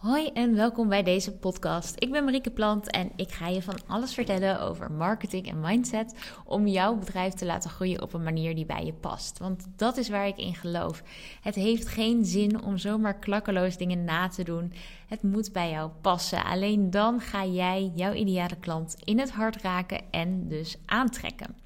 Hoi en welkom bij deze podcast. Ik ben Marieke Plant en ik ga je van alles vertellen over marketing en mindset om jouw bedrijf te laten groeien op een manier die bij je past. Want dat is waar ik in geloof. Het heeft geen zin om zomaar klakkeloos dingen na te doen. Het moet bij jou passen. Alleen dan ga jij jouw ideale klant in het hart raken en dus aantrekken.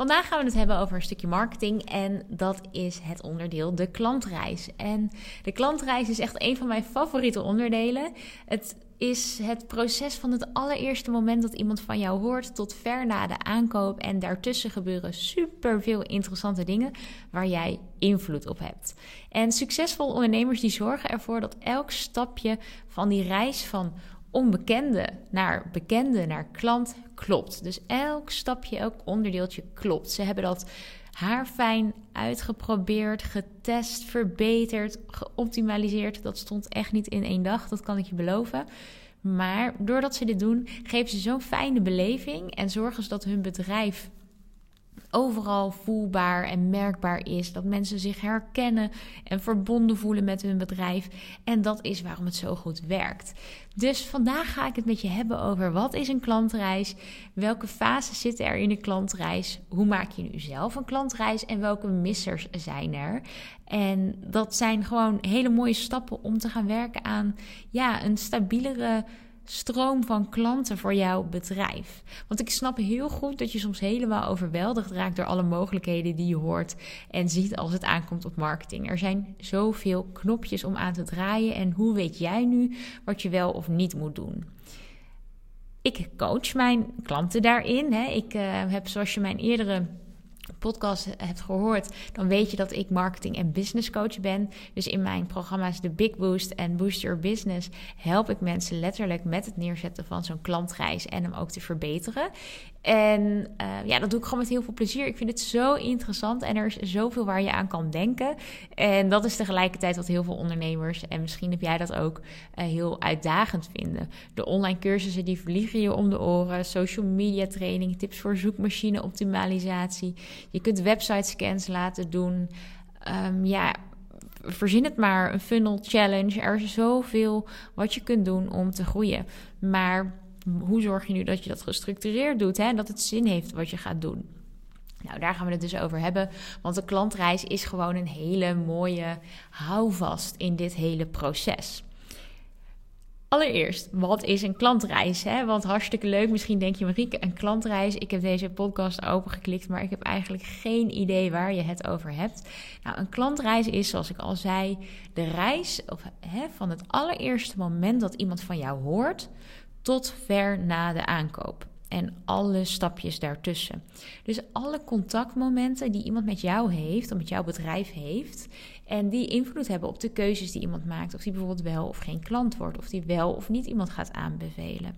Vandaag gaan we het hebben over een stukje marketing en dat is het onderdeel de klantreis. En de klantreis is echt een van mijn favoriete onderdelen. Het is het proces van het allereerste moment dat iemand van jou hoort tot ver na de aankoop. En daartussen gebeuren super veel interessante dingen waar jij invloed op hebt. En succesvolle ondernemers die zorgen ervoor dat elk stapje van die reis van onbekende naar bekende naar klant klopt. Dus elk stapje, elk onderdeeltje klopt. Ze hebben dat haarfijn uitgeprobeerd, getest, verbeterd, geoptimaliseerd. Dat stond echt niet in één dag, dat kan ik je beloven. Maar doordat ze dit doen, geven ze zo'n fijne beleving en zorgen ze dat hun bedrijf overal voelbaar en merkbaar is. Dat mensen zich herkennen en verbonden voelen met hun bedrijf. En dat is waarom het zo goed werkt. Dus vandaag ga ik het met je hebben over wat is een klantreis? Welke fases zitten er in een klantreis? Hoe maak je nu zelf een klantreis? En welke missers zijn er? En dat zijn gewoon hele mooie stappen om te gaan werken aan ja, een stabielere stroom van klanten voor jouw bedrijf. Want ik snap heel goed dat je soms helemaal overweldigd raakt door alle mogelijkheden die je hoort en ziet als het aankomt op marketing. Er zijn zoveel knopjes om aan te draaien en hoe weet jij nu wat je wel of niet moet doen? Ik coach mijn klanten daarin. Hè. Ik uh, heb, zoals je mijn eerdere podcast hebt gehoord, dan weet je dat ik marketing en business coach ben. Dus in mijn programma's The Big Boost en Boost Your Business help ik mensen letterlijk met het neerzetten van zo'n klantreis en hem ook te verbeteren. En uh, ja, dat doe ik gewoon met heel veel plezier. Ik vind het zo interessant en er is zoveel waar je aan kan denken. En dat is tegelijkertijd wat heel veel ondernemers, en misschien heb jij dat ook, uh, heel uitdagend vinden. De online cursussen die vliegen je om de oren, social media training, tips voor zoekmachine optimalisatie. Je kunt website scans laten doen. Um, ja, verzin het maar, een funnel challenge. Er is zoveel wat je kunt doen om te groeien. Maar hoe zorg je nu dat je dat gestructureerd doet? Hè? Dat het zin heeft wat je gaat doen. Nou, daar gaan we het dus over hebben. Want de klantreis is gewoon een hele mooie houvast in dit hele proces. Allereerst, wat is een klantreis? Hè? Want hartstikke leuk. Misschien denk je, Marieke, een klantreis. Ik heb deze podcast opengeklikt, maar ik heb eigenlijk geen idee waar je het over hebt. Nou, een klantreis is, zoals ik al zei, de reis of, hè, van het allereerste moment dat iemand van jou hoort tot ver na de aankoop. En alle stapjes daartussen. Dus alle contactmomenten die iemand met jou heeft, of met jouw bedrijf heeft. En die invloed hebben op de keuzes die iemand maakt. Of die bijvoorbeeld wel of geen klant wordt. Of die wel of niet iemand gaat aanbevelen.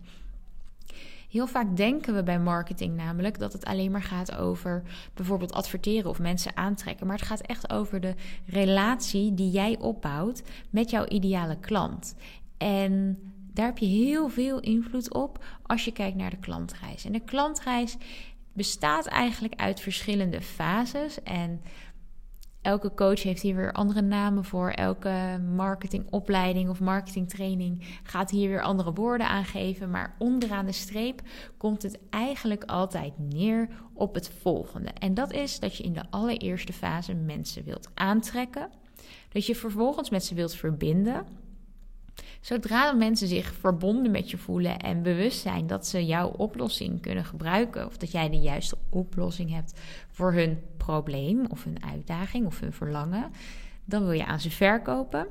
Heel vaak denken we bij marketing namelijk dat het alleen maar gaat over bijvoorbeeld adverteren of mensen aantrekken. Maar het gaat echt over de relatie die jij opbouwt met jouw ideale klant. En daar heb je heel veel invloed op als je kijkt naar de klantreis. En de klantreis bestaat eigenlijk uit verschillende fases. En elke coach heeft hier weer andere namen voor. Elke marketingopleiding of marketingtraining gaat hier weer andere woorden aangeven. Maar onderaan de streep komt het eigenlijk altijd neer op het volgende. En dat is dat je in de allereerste fase mensen wilt aantrekken. Dat je vervolgens met ze wilt verbinden. Zodra mensen zich verbonden met je voelen en bewust zijn dat ze jouw oplossing kunnen gebruiken, of dat jij de juiste oplossing hebt voor hun probleem of hun uitdaging of hun verlangen, dan wil je aan ze verkopen.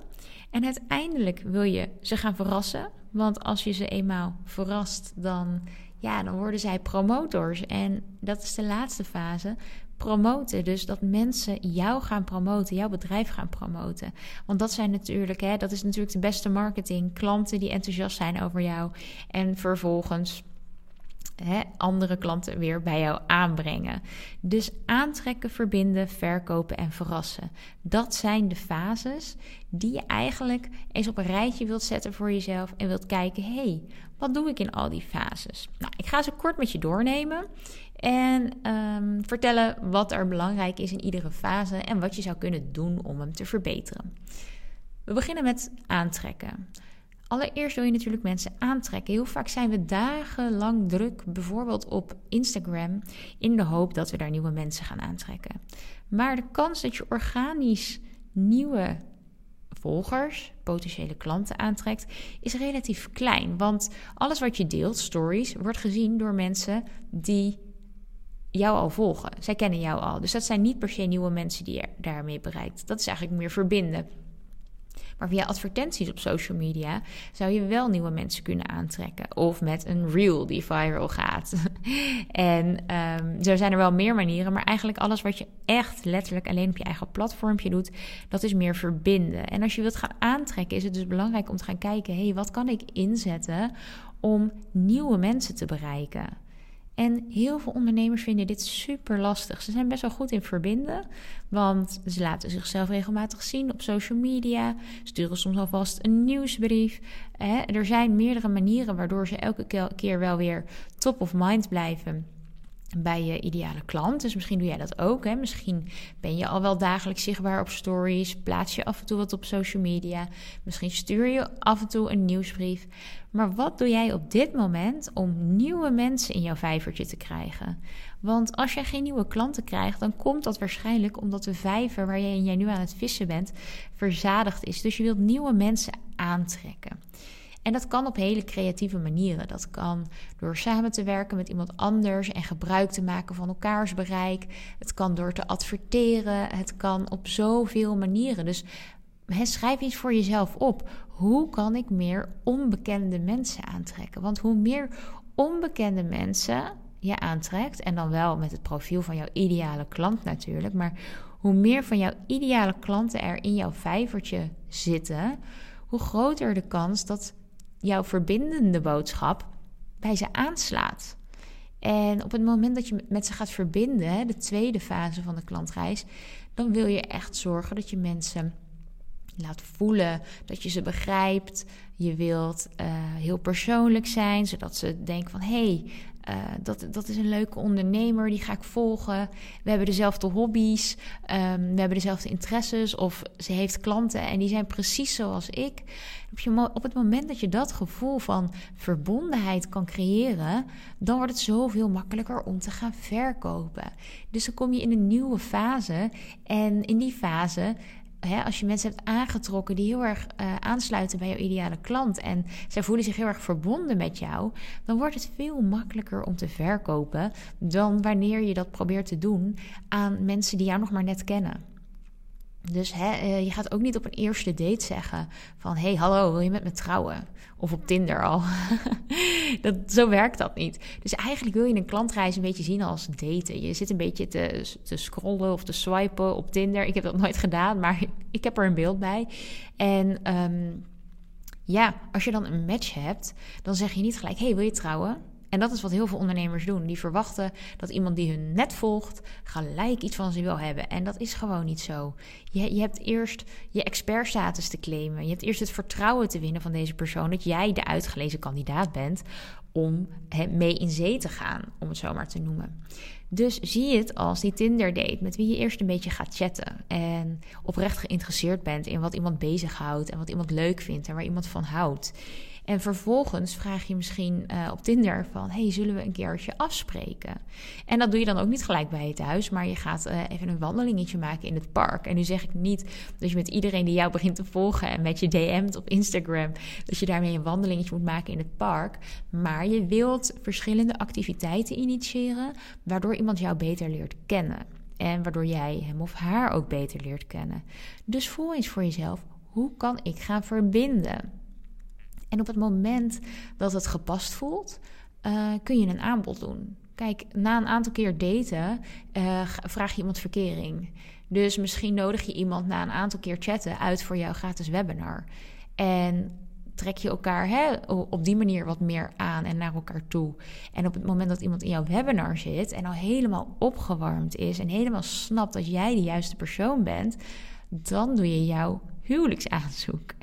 En uiteindelijk wil je ze gaan verrassen, want als je ze eenmaal verrast, dan, ja, dan worden zij promotors. En dat is de laatste fase promoten. Dus dat mensen jou gaan promoten, jouw bedrijf gaan promoten. Want dat zijn natuurlijk, hè, dat is natuurlijk de beste marketing. Klanten die enthousiast zijn over jou. En vervolgens hè, andere klanten weer bij jou aanbrengen. Dus aantrekken, verbinden, verkopen en verrassen. Dat zijn de fases die je eigenlijk eens op een rijtje wilt zetten voor jezelf en wilt kijken: hé, hey, wat doe ik in al die fases? Nou, ik ga ze kort met je doornemen en um, vertellen wat er belangrijk is in iedere fase en wat je zou kunnen doen om hem te verbeteren. We beginnen met aantrekken. Allereerst wil je natuurlijk mensen aantrekken. Heel vaak zijn we dagenlang druk, bijvoorbeeld op Instagram, in de hoop dat we daar nieuwe mensen gaan aantrekken. Maar de kans dat je organisch nieuwe volgers, potentiële klanten aantrekt, is relatief klein. Want alles wat je deelt, stories, wordt gezien door mensen die jou al volgen. Zij kennen jou al. Dus dat zijn niet per se nieuwe mensen die je daarmee bereikt. Dat is eigenlijk meer verbinden. Maar via advertenties op social media zou je wel nieuwe mensen kunnen aantrekken. Of met een reel die viral gaat. en um, zo zijn er wel meer manieren. Maar eigenlijk alles wat je echt letterlijk alleen op je eigen platformpje doet, dat is meer verbinden. En als je wilt gaan aantrekken, is het dus belangrijk om te gaan kijken: hé, hey, wat kan ik inzetten om nieuwe mensen te bereiken? En heel veel ondernemers vinden dit super lastig. Ze zijn best wel goed in verbinden, want ze laten zichzelf regelmatig zien op social media, sturen soms alvast een nieuwsbrief. Er zijn meerdere manieren waardoor ze elke keer wel weer top of mind blijven bij je ideale klant. Dus misschien doe jij dat ook. Hè? Misschien ben je al wel dagelijks zichtbaar op stories. Plaats je af en toe wat op social media. Misschien stuur je af en toe een nieuwsbrief. Maar wat doe jij op dit moment om nieuwe mensen in jouw vijvertje te krijgen? Want als jij geen nieuwe klanten krijgt, dan komt dat waarschijnlijk omdat de vijver waar jij nu aan het vissen bent verzadigd is. Dus je wilt nieuwe mensen aantrekken. En dat kan op hele creatieve manieren. Dat kan door samen te werken met iemand anders en gebruik te maken van elkaars bereik. Het kan door te adverteren. Het kan op zoveel manieren. Dus schrijf iets voor jezelf op. Hoe kan ik meer onbekende mensen aantrekken? Want hoe meer onbekende mensen je aantrekt, en dan wel met het profiel van jouw ideale klant natuurlijk, maar hoe meer van jouw ideale klanten er in jouw vijvertje zitten, hoe groter de kans dat jouw verbindende boodschap bij ze aanslaat. En op het moment dat je met ze gaat verbinden, de tweede fase van de klantreis, dan wil je echt zorgen dat je mensen laat voelen, dat je ze begrijpt. Je wilt uh, heel persoonlijk zijn, zodat ze denken van hé, hey, uh, dat, dat is een leuke ondernemer, die ga ik volgen. We hebben dezelfde hobby's, um, we hebben dezelfde interesses. Of ze heeft klanten en die zijn precies zoals ik. Op, op het moment dat je dat gevoel van verbondenheid kan creëren, dan wordt het zoveel makkelijker om te gaan verkopen. Dus dan kom je in een nieuwe fase. En in die fase hè, als je mensen hebt aangetrokken die heel erg uh, aansluiten bij jouw ideale klant en zij voelen zich heel erg verbonden met jou, dan wordt het veel makkelijker om te verkopen dan wanneer je dat probeert te doen aan mensen die jou nog maar net kennen. Dus hè, eh, je gaat ook niet op een eerste date zeggen van... hey, hallo, wil je met me trouwen? Of op Tinder al. dat, zo werkt dat niet. Dus eigenlijk wil je een klantreis een beetje zien als daten. Je zit een beetje te, te scrollen of te swipen op Tinder. Ik heb dat nooit gedaan, maar ik heb er een beeld bij. En um, ja, als je dan een match hebt, dan zeg je niet gelijk... hey, wil je trouwen? En dat is wat heel veel ondernemers doen. Die verwachten dat iemand die hun net volgt gelijk iets van ze wil hebben. En dat is gewoon niet zo. Je, je hebt eerst je expertstatus te claimen. Je hebt eerst het vertrouwen te winnen van deze persoon dat jij de uitgelezen kandidaat bent om mee in zee te gaan, om het zo maar te noemen. Dus zie het als die Tinder date met wie je eerst een beetje gaat chatten en oprecht geïnteresseerd bent in wat iemand bezighoudt en wat iemand leuk vindt en waar iemand van houdt. En vervolgens vraag je misschien uh, op Tinder van... hey, zullen we een keertje afspreken? En dat doe je dan ook niet gelijk bij het huis... maar je gaat uh, even een wandelingetje maken in het park. En nu zeg ik niet dat je met iedereen die jou begint te volgen... en met je DM't op Instagram... dat je daarmee een wandelingetje moet maken in het park. Maar je wilt verschillende activiteiten initiëren... waardoor iemand jou beter leert kennen. En waardoor jij hem of haar ook beter leert kennen. Dus voel eens voor jezelf... hoe kan ik gaan verbinden? En op het moment dat het gepast voelt, uh, kun je een aanbod doen. Kijk, na een aantal keer daten uh, vraag je iemand verkering. Dus misschien nodig je iemand na een aantal keer chatten uit voor jouw gratis webinar. En trek je elkaar hè, op die manier wat meer aan en naar elkaar toe. En op het moment dat iemand in jouw webinar zit en al helemaal opgewarmd is en helemaal snapt dat jij de juiste persoon bent, dan doe je jouw huwelijksaanzoek.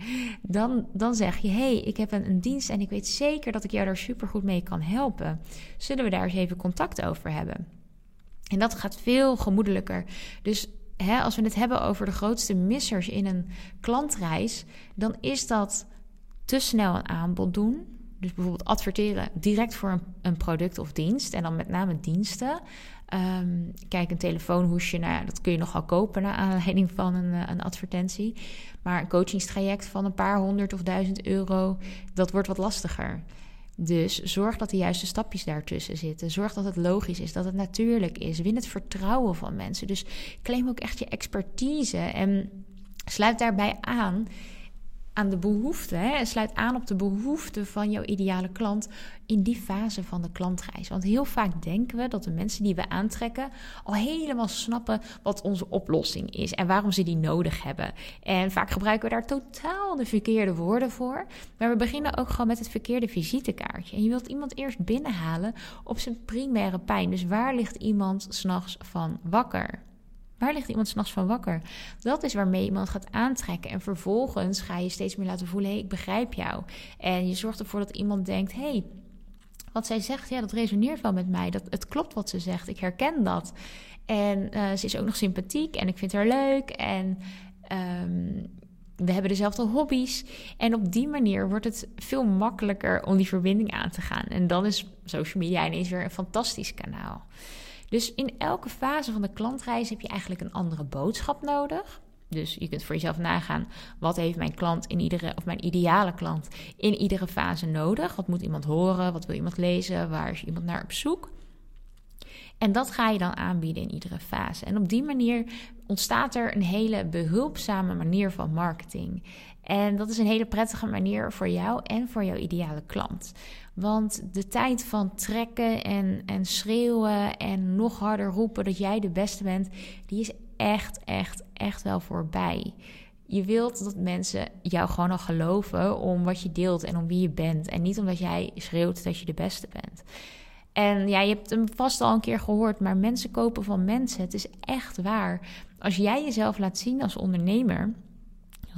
Dan, dan zeg je: hey, ik heb een, dienst en ik weet zeker dat ik jou daar supergoed mee kan helpen. Zullen we daar eens even contact over hebben? En dat gaat veel gemoedelijker. Dus hè, als we het hebben over de grootste missers in een klantreis, dan is dat te snel een aanbod doen. Dus bijvoorbeeld adverteren direct voor een, een product of dienst. En dan met name diensten. Ehm, kijk, een telefoonhoesje, nou dat kun je nogal kopen naar aanleiding van een, eh, een advertentie. Maar een coachingstraject van een paar honderd of duizend euro, dat wordt wat lastiger. Dus zorg dat de juiste stapjes daartussen zitten. Zorg dat het logisch is, dat het natuurlijk is. Win het vertrouwen van mensen. Dus claim ook echt je expertise en sluit daarbij aan aan de behoefte. Hè? Sluit aan op de behoeften van jouw ideale klant in die fase van de klantreis. Want heel vaak denken we dat de mensen die we aantrekken al helemaal snappen wat onze oplossing is en waarom ze die nodig hebben. En vaak gebruiken we daar totaal de verkeerde woorden voor. Maar we beginnen ook gewoon met het verkeerde visitekaartje. En je wilt iemand eerst binnenhalen op zijn primaire pijn. Dus waar ligt iemand s'nachts van wakker? Waar ligt iemand s'nachts van wakker? Dat is waarmee iemand gaat aantrekken. En vervolgens ga je steeds meer laten voelen: hé, ik begrijp jou. En je zorgt ervoor dat iemand denkt: hé, hey, wat zij zegt, ja, dat resoneert wel met mij. Dat, het klopt wat ze zegt. Ik herken dat. En uh, ze is ook nog sympathiek en ik vind haar leuk. En um, we hebben dezelfde hobby's. En op die manier wordt het veel makkelijker om die verbinding aan te gaan. En dan is social media ineens weer een fantastisch kanaal. Dus in elke fase van de klantreis heb je eigenlijk een andere boodschap nodig. Dus je kunt voor jezelf nagaan, wat heeft mijn klant in iedere, of mijn ideale klant in iedere fase nodig? Wat moet iemand horen? Wat wil iemand lezen? Waar is iemand naar op zoek? En dat ga je dan aanbieden in iedere fase. En op die manier ontstaat er een hele behulpzame manier van marketing. En dat is een hele prettige manier voor jou en voor jouw ideale klant. Want de tijd van trekken en, en schreeuwen en nog harder roepen dat jij de beste bent, die is echt, echt, echt wel voorbij. Je wilt dat mensen jou gewoon al geloven om wat je deelt en om wie je bent. En niet omdat jij schreeuwt dat je de beste bent. En ja, je hebt hem vast al een keer gehoord, maar mensen kopen van mensen. Het is echt waar. Als jij jezelf laat zien als ondernemer,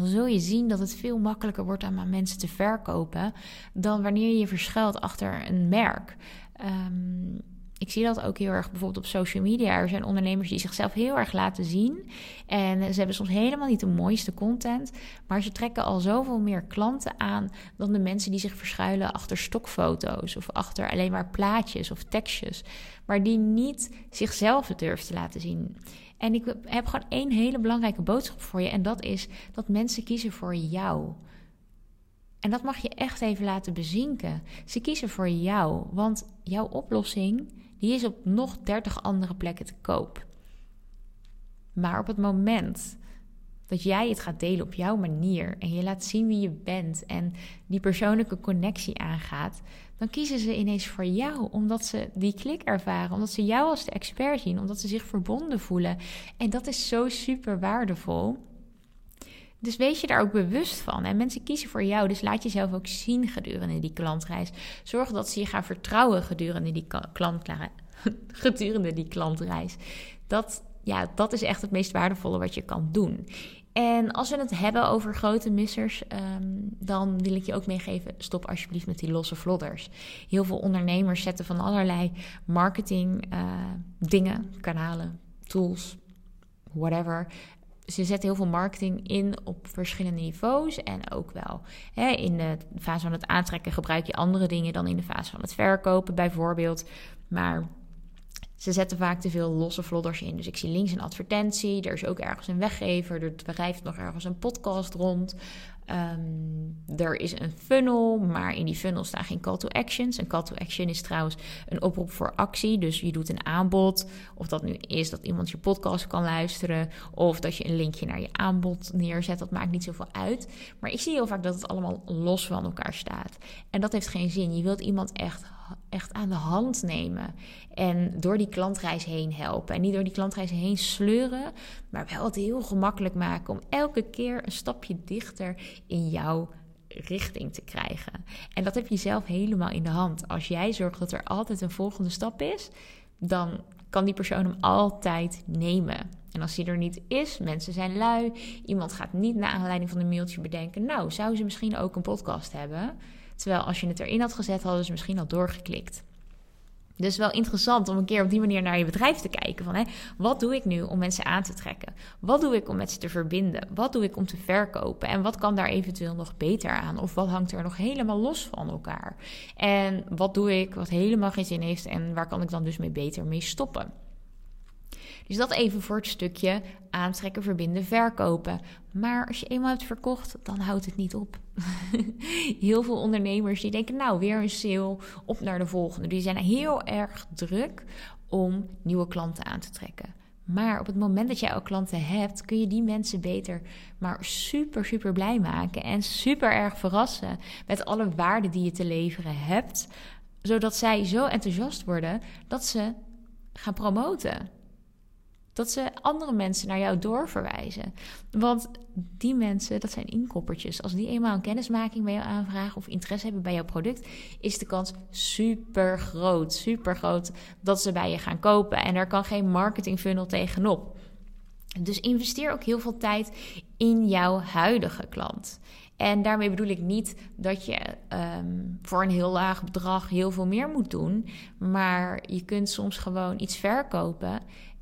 dan zul je zien dat het veel makkelijker wordt om aan mensen te verkopen dan wanneer je je verschuilt achter een merk. Um, ik zie dat ook heel erg bijvoorbeeld op social media. Er zijn ondernemers die zichzelf heel erg laten zien. En ze hebben soms helemaal niet de mooiste content. Maar ze trekken al zoveel meer klanten aan dan de mensen die zich verschuilen achter stokfoto's. Of achter alleen maar plaatjes of tekstjes. Maar die niet zichzelf durven te laten zien. En ik heb gewoon één hele belangrijke boodschap voor je. En dat is dat mensen kiezen voor jou. En dat mag je echt even laten bezinken. Ze kiezen voor jou, want jouw oplossing die is op nog 30 andere plekken te koop. Maar op het moment dat jij het gaat delen op jouw manier en je laat zien wie je bent en die persoonlijke connectie aangaat, dan kiezen ze ineens voor jou omdat ze die klik ervaren, omdat ze jou als de expert zien, omdat ze zich verbonden voelen. En dat is zo super waardevol. Dus wees je daar ook bewust van. En mensen kiezen voor jou, dus laat jezelf ook zien gedurende die klantreis. Zorg dat ze je gaan vertrouwen gedurende gedurende die klantreis. Dat, ja, dat is echt het meest waardevolle wat je kan doen. En als we het hebben over grote missers, ehm, dan wil ik je ook meegeven: stop alsjeblieft met die losse vlodders. Heel veel ondernemers zetten van allerlei marketing uh, dingen, kanalen, tools, whatever ze zetten heel veel marketing in op verschillende niveaus. En ook wel hè, in de fase van het aantrekken gebruik je andere dingen dan in de fase van het verkopen, bijvoorbeeld. Maar ze zetten vaak te veel losse vlodders in. Dus ik zie links een advertentie. Er is ook ergens een weggever. Er drijft nog ergens een podcast rond. Um, er is een funnel, maar in die funnel staan geen call to actions. Een call to action is trouwens een oproep voor actie. Dus je doet een aanbod. Of dat nu is dat iemand je podcast kan luisteren. Of dat je een linkje naar je aanbod neerzet. Dat maakt niet zoveel uit. Maar ik zie heel vaak dat het allemaal los van elkaar staat. En dat heeft geen zin. Je wilt iemand echt echt aan de hand nemen. En door die klantreis heen helpen. En niet door die klantreis heen sleuren, maar wel het heel gemakkelijk maken om elke keer een stapje dichter in jouw richting te krijgen. En dat heb je zelf helemaal in de hand. Als jij zorgt dat er altijd een volgende stap is, dan kan die persoon hem altijd nemen. En als die er niet is, mensen zijn lui, iemand gaat niet naar aanleiding van een mailtje bedenken, nou, zou ze misschien ook een podcast hebben? Terwijl als je het erin had gezet, hadden ze misschien al doorgeklikt. Dus wel interessant om een keer op die manier naar je bedrijf te kijken. Van, hè, wat doe ik nu om mensen aan te trekken? Wat doe ik om met ze te verbinden? Wat doe ik om te verkopen? En wat kan daar eventueel nog beter aan? Of wat hangt er nog helemaal los van elkaar? En wat doe ik wat helemaal geen zin heeft? En waar kan ik dan dus mee beter mee stoppen? Dus dat even voor het stukje aantrekken, verbinden, verkopen. Maar als je eenmaal hebt verkocht, dan houdt het niet op. heel veel ondernemers die denken, nou weer een sale, op naar de volgende. Die zijn heel erg druk om nieuwe klanten aan te trekken. Maar op het moment dat jij al klanten hebt, kun je die mensen beter maar super, super blij maken. En super erg verrassen met alle waarde die je te leveren hebt. Zodat zij zo enthousiast worden dat ze gaan promoten. Dat ze andere mensen naar jou doorverwijzen. Want die mensen, dat zijn inkoppertjes. Als die eenmaal een kennismaking bij jou aanvragen of interesse hebben bij jouw product, is de kans super groot, super groot dat ze bij je gaan kopen. En er kan geen marketing funnel tegenop. Dus investeer ook heel veel tijd in jouw huidige klant. En daarmee bedoel ik niet dat je ehm, voor een heel laag bedrag heel veel meer moet doen. Maar je kunt soms gewoon iets verkopen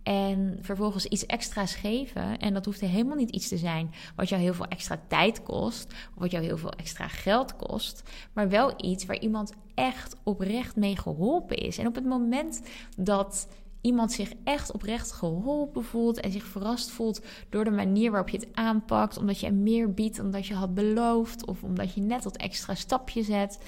en vervolgens iets extra's geven. En dat hoeft helemaal niet iets te zijn wat jou heel veel extra tijd kost. Of wat jou heel veel extra geld kost. Maar wel iets waar iemand echt oprecht mee geholpen is. En op het moment dat iemand zich echt oprecht geholpen voelt en zich verrast voelt door de manier waarop je het aanpakt, omdat je meer biedt dan dat je had beloofd of omdat je net dat extra stapje zet.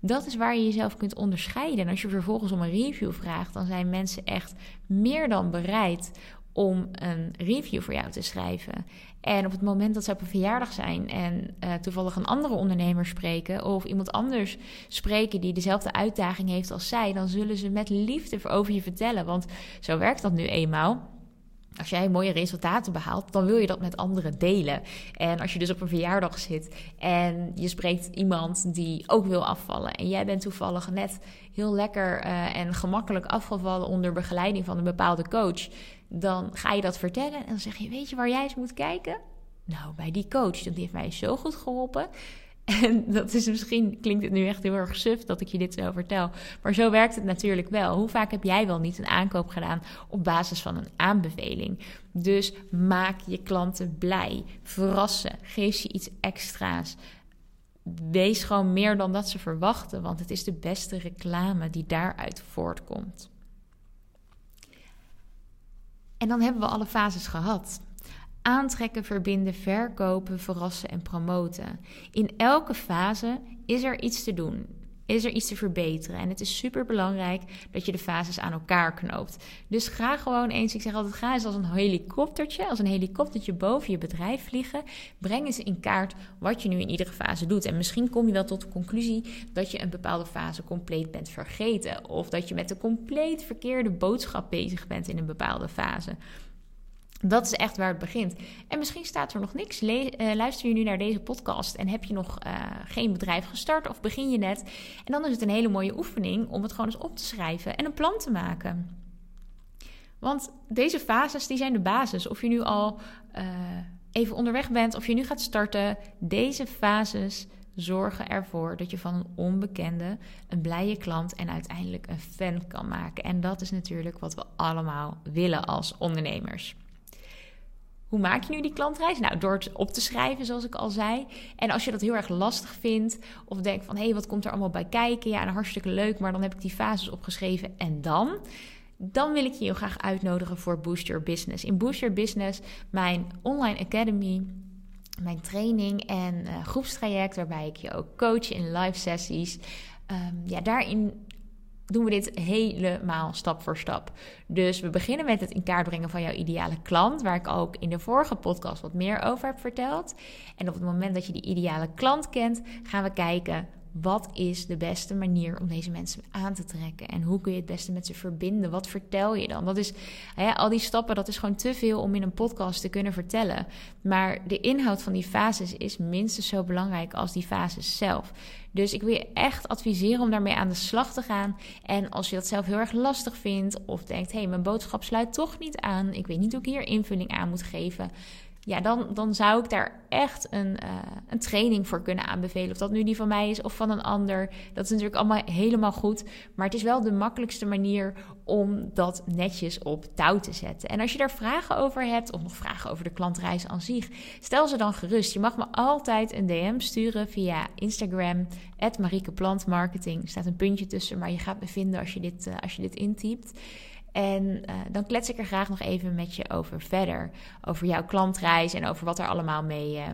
Dat is waar je jezelf kunt onderscheiden. En als je vervolgens om een review vraagt, dan zijn mensen echt meer dan bereid om een review voor jou te schrijven. En op het moment dat ze op een verjaardag zijn en uh, toevallig een andere ondernemer spreken of iemand anders spreken die dezelfde uitdaging heeft als zij, dan zullen ze met liefde over je vertellen. Want zo werkt dat nu eenmaal. Als jij mooie resultaten behaalt, dan wil je dat met anderen delen. En als je dus op een verjaardag zit en je spreekt iemand die ook wil afvallen. En jij bent toevallig net heel lekker uh, en gemakkelijk afgevallen onder begeleiding van een bepaalde coach dan ga je dat vertellen en dan zeg je: Weet je waar jij eens moet kijken? Nou, bij die coach. Dat heeft mij zo goed geholpen. En dat is misschien, klinkt het nu echt heel erg suf dat ik je dit zo vertel. Maar zo werkt het natuurlijk wel. Hoe vaak heb jij wel niet een aankoop gedaan op basis van een aanbeveling? Dus maak je klanten blij. Verrassen. Geef ze iets extra's. Wees gewoon meer dan dat ze verwachten. Want het is de beste reclame die daaruit voortkomt. En dan hebben we alle fases gehad. Aantrekken, verbinden, verkopen, verrassen en promoten. In elke fase is er iets te doen is er iets te verbeteren. En het is super belangrijk dat je de fases aan elkaar knoopt. Dus ga gewoon eens, ik zeg altijd, ga eens als een helikoptertje, als een helikoptertje boven je bedrijf vliegen. Breng eens in kaart wat je nu in iedere fase doet. En misschien kom je wel tot de conclusie dat je een bepaalde fase compleet bent vergeten. Of dat je met de compleet verkeerde boodschap bezig bent in een bepaalde fase. Dat is echt waar het begint. En misschien staat er nog niks. Eh, luister je nu naar deze podcast en heb je nog uh, geen bedrijf gestart of begin je net. En dan is het een hele mooie oefening om het gewoon eens op te schrijven en een plan te maken. Want deze fases die zijn de basis. Of je nu al uh, even onderweg bent of je nu gaat starten. Deze fases zorgen ervoor dat je van een onbekende een blije klant en uiteindelijk een fan kan maken. En dat is natuurlijk wat we allemaal willen als ondernemers. Hoe maak je nu die klantreis? Nou, door het op te schrijven, zoals ik al zei. En als je dat heel erg lastig vindt, of denkt van hé, hey, wat komt er allemaal bij kijken? Ja, hartstikke leuk, maar dan heb ik die fases opgeschreven en dan. Dan wil ik je heel graag uitnodigen voor Boost Your Business. In Boost Your Business, mijn online academy, mijn training en uh, groepstraject, waarbij ik je ook coach in live sessies. Um, ja, daarin doen we dit helemaal stap voor stap. Dus we beginnen met het in kaart brengen van jouw ideale klant, waar ik ook in de vorige podcast wat meer over heb verteld. En op het moment dat je die ideale klant kent, gaan we kijken wat is de beste manier om deze mensen aan te trekken? En hoe kun je het beste met ze verbinden? Wat vertel je dan? Dat is, al die stappen, dat is gewoon te veel om in een podcast te kunnen vertellen. Maar de inhoud van die fases is minstens zo belangrijk als die fases zelf. Dus ik wil je echt adviseren om daarmee aan de slag te gaan. En als je dat zelf heel erg lastig vindt of denkt: hé, hey, mijn boodschap sluit toch niet aan, ik weet niet hoe ik hier invulling aan moet geven ja, dan, dan zou ik daar echt een, uh, een training voor kunnen aanbevelen. Of dat nu die van mij is of van een ander. Dat is natuurlijk allemaal helemaal goed. Maar het is wel de makkelijkste manier om dat netjes op touw te zetten. En als je daar vragen over hebt, of nog vragen over de klantreis aan zich, stel ze dan gerust. Je mag me altijd een DM sturen via Instagram, Marieke. Er staat een puntje tussen, maar je gaat me vinden als je dit, uh, als je dit intypt. En uh, dan klets ik er graag nog even met je over verder. Over jouw klantreis en over wat er allemaal mee, uh,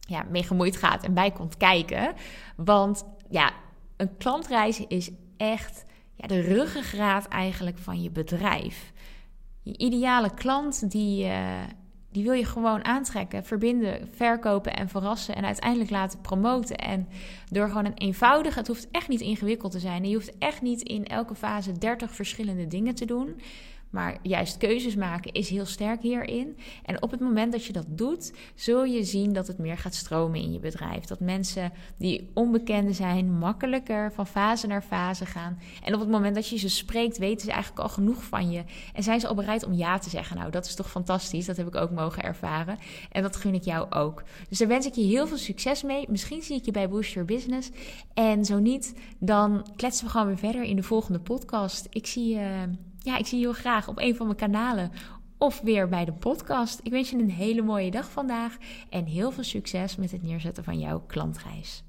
ja, mee gemoeid gaat en bij komt kijken. Want ja, een klantreis is echt ja, de ruggengraat eigenlijk van je bedrijf. Je ideale klant die, uh, die wil je gewoon aantrekken, verbinden, verkopen en verrassen en uiteindelijk laten promoten. En door gewoon een eenvoudige, het hoeft echt niet ingewikkeld te zijn. Je hoeft echt niet in elke fase 30 verschillende dingen te doen. Maar juist keuzes maken is heel sterk hierin. En op het moment dat je dat doet, zul je zien dat het meer gaat stromen in je bedrijf. Dat mensen die onbekende zijn, makkelijker van fase naar fase gaan. En op het moment dat je ze spreekt, weten ze eigenlijk al genoeg van je. En zijn ze al bereid om ja te zeggen. Nou, dat is toch fantastisch. Dat heb ik ook mogen ervaren. En dat gun ik jou ook. Dus daar wens ik je heel veel succes mee. Misschien zie ik je bij Boost Your Business. En zo niet, dan kletsen we gewoon weer verder in de volgende podcast. Ik zie je ja, ik zie je heel graag op een van mijn kanalen of weer bij de podcast. Ik wens je een hele mooie dag vandaag en heel veel succes met het neerzetten van jouw klantreis.